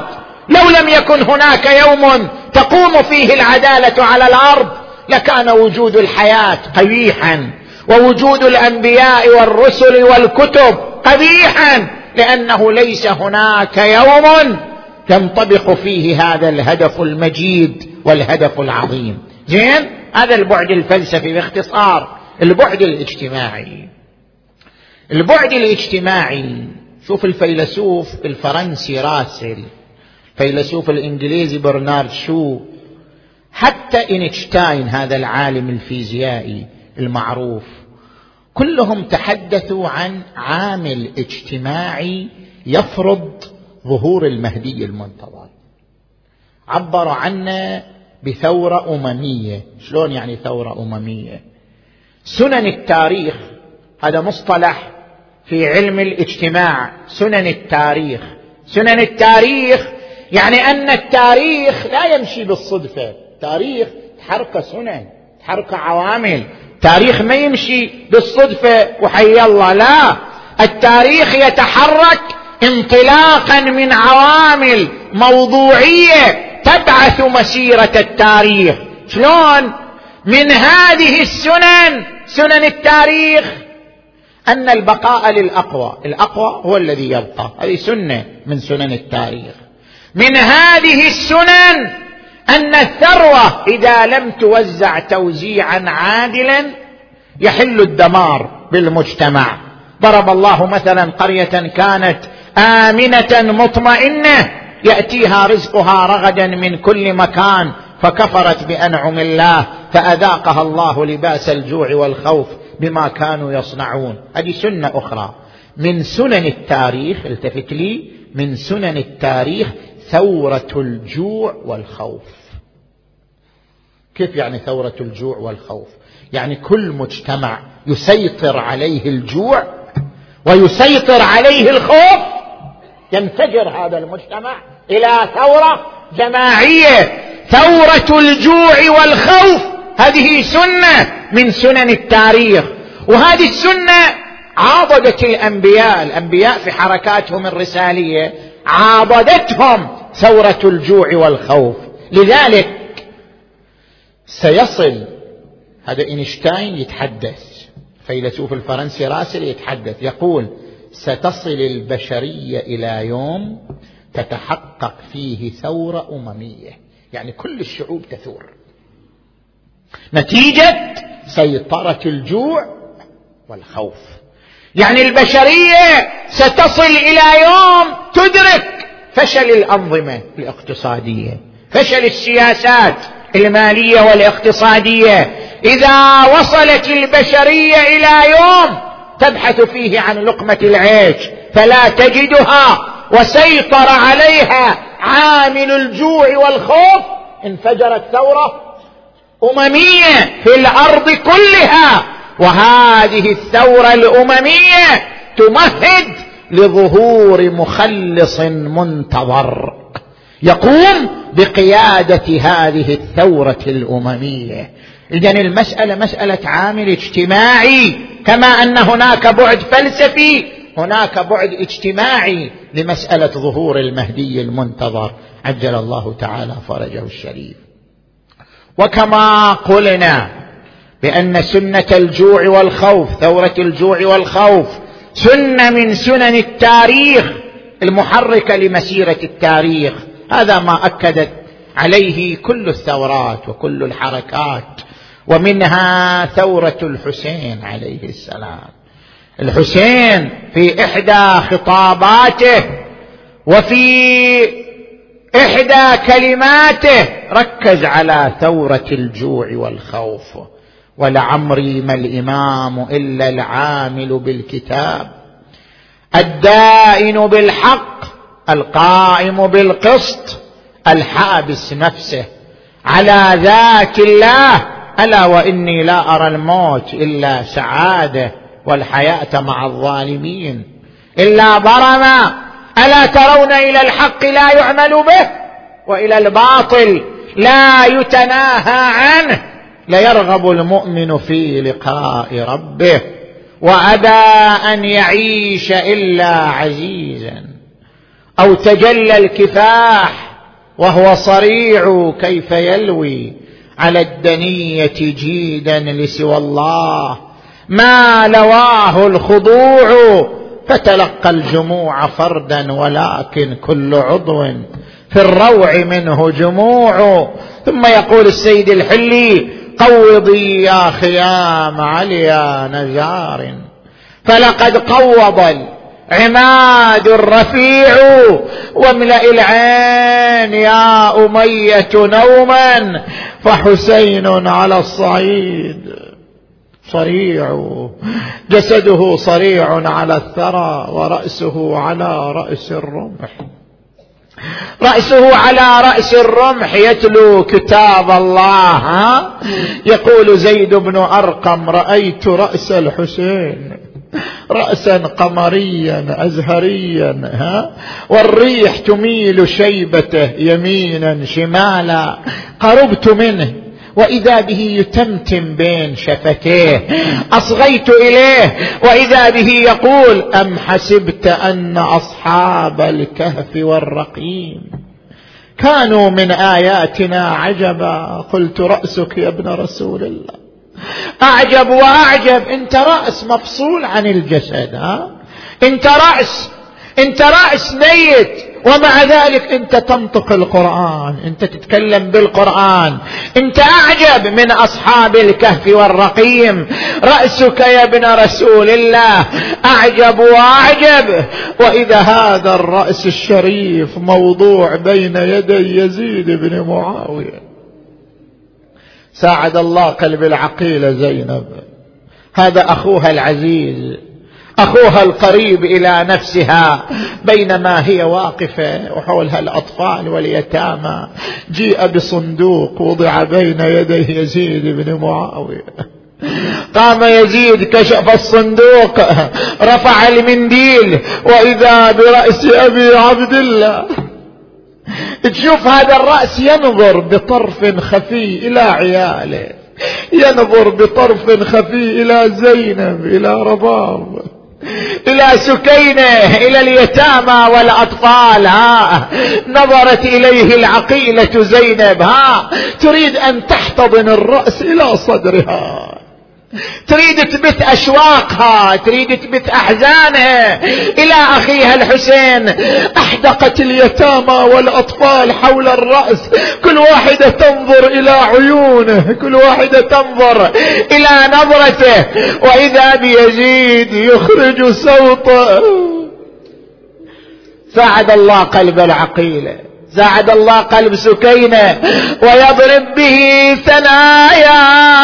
لو لم يكن هناك يوم تقوم فيه العدالة على الأرض لكان وجود الحياة قبيحا ووجود الأنبياء والرسل والكتب قبيحا لأنه ليس هناك يوم ينطبق فيه هذا الهدف المجيد والهدف العظيم. زين؟ هذا البعد الفلسفي باختصار البعد الاجتماعي. البعد الاجتماعي شوف الفيلسوف الفرنسي راسل الفيلسوف الإنجليزي برنارد شو حتى إنشتاين هذا العالم الفيزيائي المعروف كلهم تحدثوا عن عامل اجتماعي يفرض ظهور المهدي المنتظر. عبر عنه بثورة أممية. شلون يعني ثورة أممية؟ سنن التاريخ هذا مصطلح في علم الاجتماع سنن التاريخ. سنن التاريخ يعني أن التاريخ لا يمشي بالصدفة. تاريخ تحرك سنن تحرك عوامل. تاريخ ما يمشي بالصدفة وحي الله لا. التاريخ يتحرك انطلاقا من عوامل موضوعية تبعث مسيرة التاريخ. شلون؟ من هذه السنن سنن التاريخ أن البقاء للأقوى الأقوى هو الذي يبقى. هذه سنة من سنن التاريخ. من هذه السنن أن الثروة إذا لم توزع توزيعا عادلا يحل الدمار بالمجتمع. ضرب الله مثلا قرية كانت آمنة مطمئنة يأتيها رزقها رغدا من كل مكان فكفرت بأنعم الله فأذاقها الله لباس الجوع والخوف. بما كانوا يصنعون. هذه سنة أخرى. من سنن التاريخ التفت لي من سنن التاريخ ثورة الجوع والخوف. كيف يعني ثورة الجوع والخوف؟ يعني كل مجتمع يسيطر عليه الجوع ويسيطر عليه الخوف. ينفجر هذا المجتمع إلى ثورة جماعية. ثورة الجوع والخوف هذه سنة من سنن التاريخ وهذه السنة عاضدت الأنبياء الأنبياء في حركاتهم الرسالية عاضدتهم ثورة الجوع والخوف. لذلك سيصل هذا إينشتاين يتحدث فيلسوف الفرنسي راسل يتحدث يقول ستصل البشرية إلى يوم تتحقق فيه ثورة أممية. يعني كل الشعوب تثور. نتيجة سيطرة الجوع والخوف. يعني البشرية ستصل إلى يوم تدرك فشل الأنظمة الاقتصادية فشل السياسات المالية والاقتصادية. إذا وصلت البشرية إلى يوم تبحث فيه عن لقمة العيش فلا تجدها وسيطر عليها عامل الجوع والخوف. انفجرت ثورة أممية في الأرض كلها. وهذه الثورة الأممية تمهد لظهور مخلص منتظر. يقوم بقيادة هذه الثورة الأممية. إذا المسألة مسألة عامل اجتماعي. كما أن هناك بعد فلسفي هناك بعد اجتماعي لمسألة ظهور المهدي المنتظر. عجل الله تعالى فرجه الشريف. وكما قلنا بأن سنة الجوع والخوف ثورة الجوع والخوف سنة من سنن التاريخ المحركة لمسيرة التاريخ. هذا ما أكدت عليه كل الثورات وكل الحركات ومنها ثورة الحسين عليه السلام. الحسين في إحدى خطاباته وفي إحدى كلماته ركز على ثورة الجوع والخوف ولعمري ما الإمام إلا العامل بالكتاب. الدائن بالحق القائم بالقسط الحابس نفسه. على ذات الله ألا وإني لا أرى الموت إلا سعادة والحياة مع الظالمين. إلا برما ألا ترون إلى الحق لا يعمل به؟ وإلى الباطل لا يتناهى عنه. ليرغب المؤمن في لقاء ربه. وأبى أن يعيش إلا عزيزا. أو تجلى الكفاح وهو صريع كيف يلوي على الدنية جيدا لسوى الله. ما لواه الخضوع فتلقى الجموع فردا ولكن كل عضو في الروع منه جموع. ثم يقول السيد الحلي قوضي يا خيام عليا نزار فلقد قوض عماد رفيع واملأ العين يا أمية نوما فحسين على الصعيد. صريع. جسده صريع على الثرى ورأسه على رأس الرمح. رأسه على رأس الرمح يتلو كتاب الله يقول زيد بن أرقم رأيت رأس الحسين. رأسا قمريا أزهريا ها؟ والريح تميل شيبته يمينا شمالا. قربت منه. وإذا به يتمتم بين شفتيه أصغيت إليه وإذا به يقول أم حسبت أن أصحاب الكهف والرقيم؟ كانوا من آياتنا عجبا قلت رأسك يا ابن رسول الله. أعجب وأعجب أنت رأس مفصول عن الجسد ها؟ أنت رأس أنت رأس ميت. ومع ذلك انت تنطق القرآن انت تتكلم بالقرآن انت أعجب من أصحاب الكهف والرقيم. رأسك يا ابن رسول الله أعجب وأعجب. وإذا هذا الرأس الشريف موضوع بين يدي يزيد بن معاوية. ساعد الله قلب العقيلة زينب. هذا أخوها العزيز. أخوها القريب إلى نفسها بينما هي واقفة وحولها الأطفال واليتامى. جيء بصندوق وضع بين يدي يزيد بن معاوية. قام يزيد كشف الصندوق رفع المنديل وإذا برأس أبي عبد الله. تشوف هذا الرأس ينظر بطرف خفي إلى عياله ينظر بطرف خفي إلى زينب إلى رباب. إلى سكينة إلى اليتامى والأطفال ها. نظرت إليه العقيلة زينب ها. تريد أن تحتضن الرأس إلى صدرها. تريد تبث أشواقها تريد تبث أحزانها. إلى أخيها الحسين أحدقت اليتامى والأطفال حول الرأس. كل واحدة تنظر إلى عيونه كل واحدة تنظر إلى نظرته. وإذا بيزيد يخرج صوته. ساعد الله قلب العقيلة. ساعد الله قلب سكينة ويضرب به ثناياه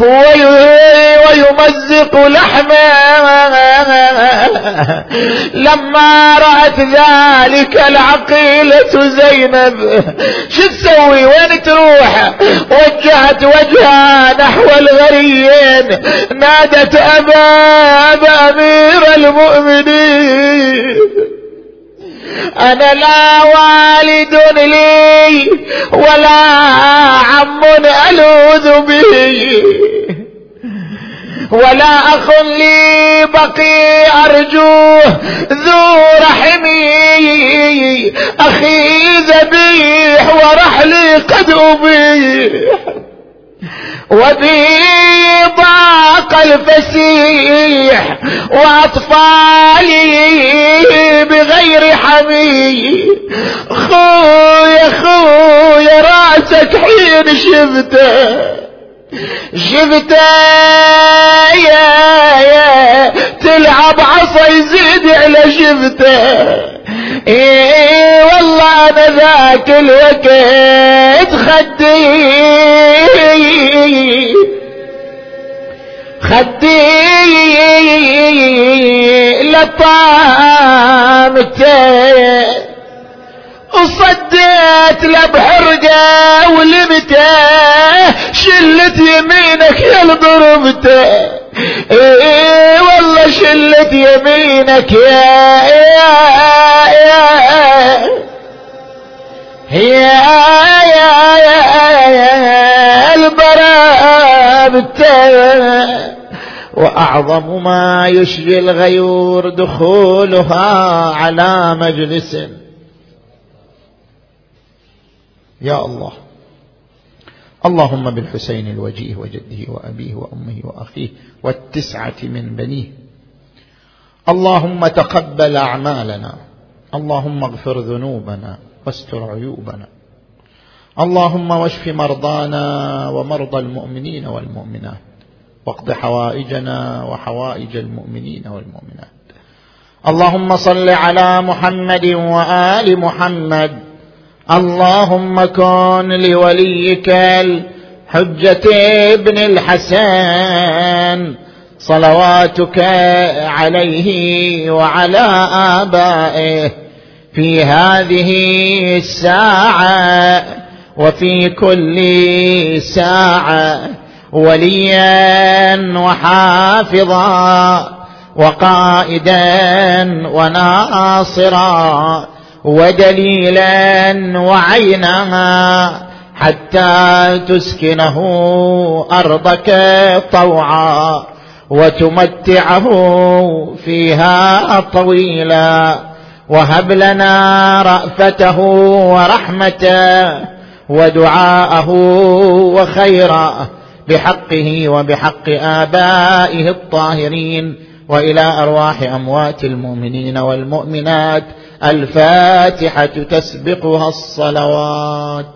وأضراسه ويمزق لحمه لما رأت ذلك العقيلة زينب شو تسوي؟ وين تروح؟ وجهت وجهها نحو الغريين نادت أبا أبا أمير المؤمنين. أنا لا والد لي ولا عم ألوذ به. ولا أخ لي بقي أرجوه ذو رحمي أخي ذبيح ورحلي قد أبيح. وبي ضاق الفسيح واطفالي بغير حمي خويا خويا راسك حين شفته شفته يا يا تلعب عصا يزيد على شفته. إيه والله أنا ذاك الوقت خدي خدي لطامته وصديت له بحرقة ولمته شلت يمينك يا ضربته شلت يمينك يا يا يا يا يا يا, يا وأعظم ما يشجي الغيور دخولها على مجلس. يا الله. اللهم بالحسين الوجيه وجده وأبيه وأمه وأخيه والتسعة من بنيه. اللهم تقبل أعمالنا. اللهم اغفر ذنوبنا واستر عيوبنا. اللهم واشف مرضانا ومرضى المؤمنين والمؤمنات. واقض حوائجنا وحوائج المؤمنين والمؤمنات. اللهم صل على محمد وآل محمد. اللهم كن لوليك الحجة ابن الحسن. صلواتك عليه وعلى آبائه في هذه الساعة وفي كل ساعة وليا وحافظا وقائدا وناصرا ودليلا وعينا حتى تسكنه أرضك طوعا. وتمتعه فيها طويلا. وهب لنا رأفته ورحمته ودعاءه وخيرا بحقه وبحق آبائه الطاهرين وإلى أرواح أموات المؤمنين والمؤمنات. الفاتحة تسبقها الصلوات.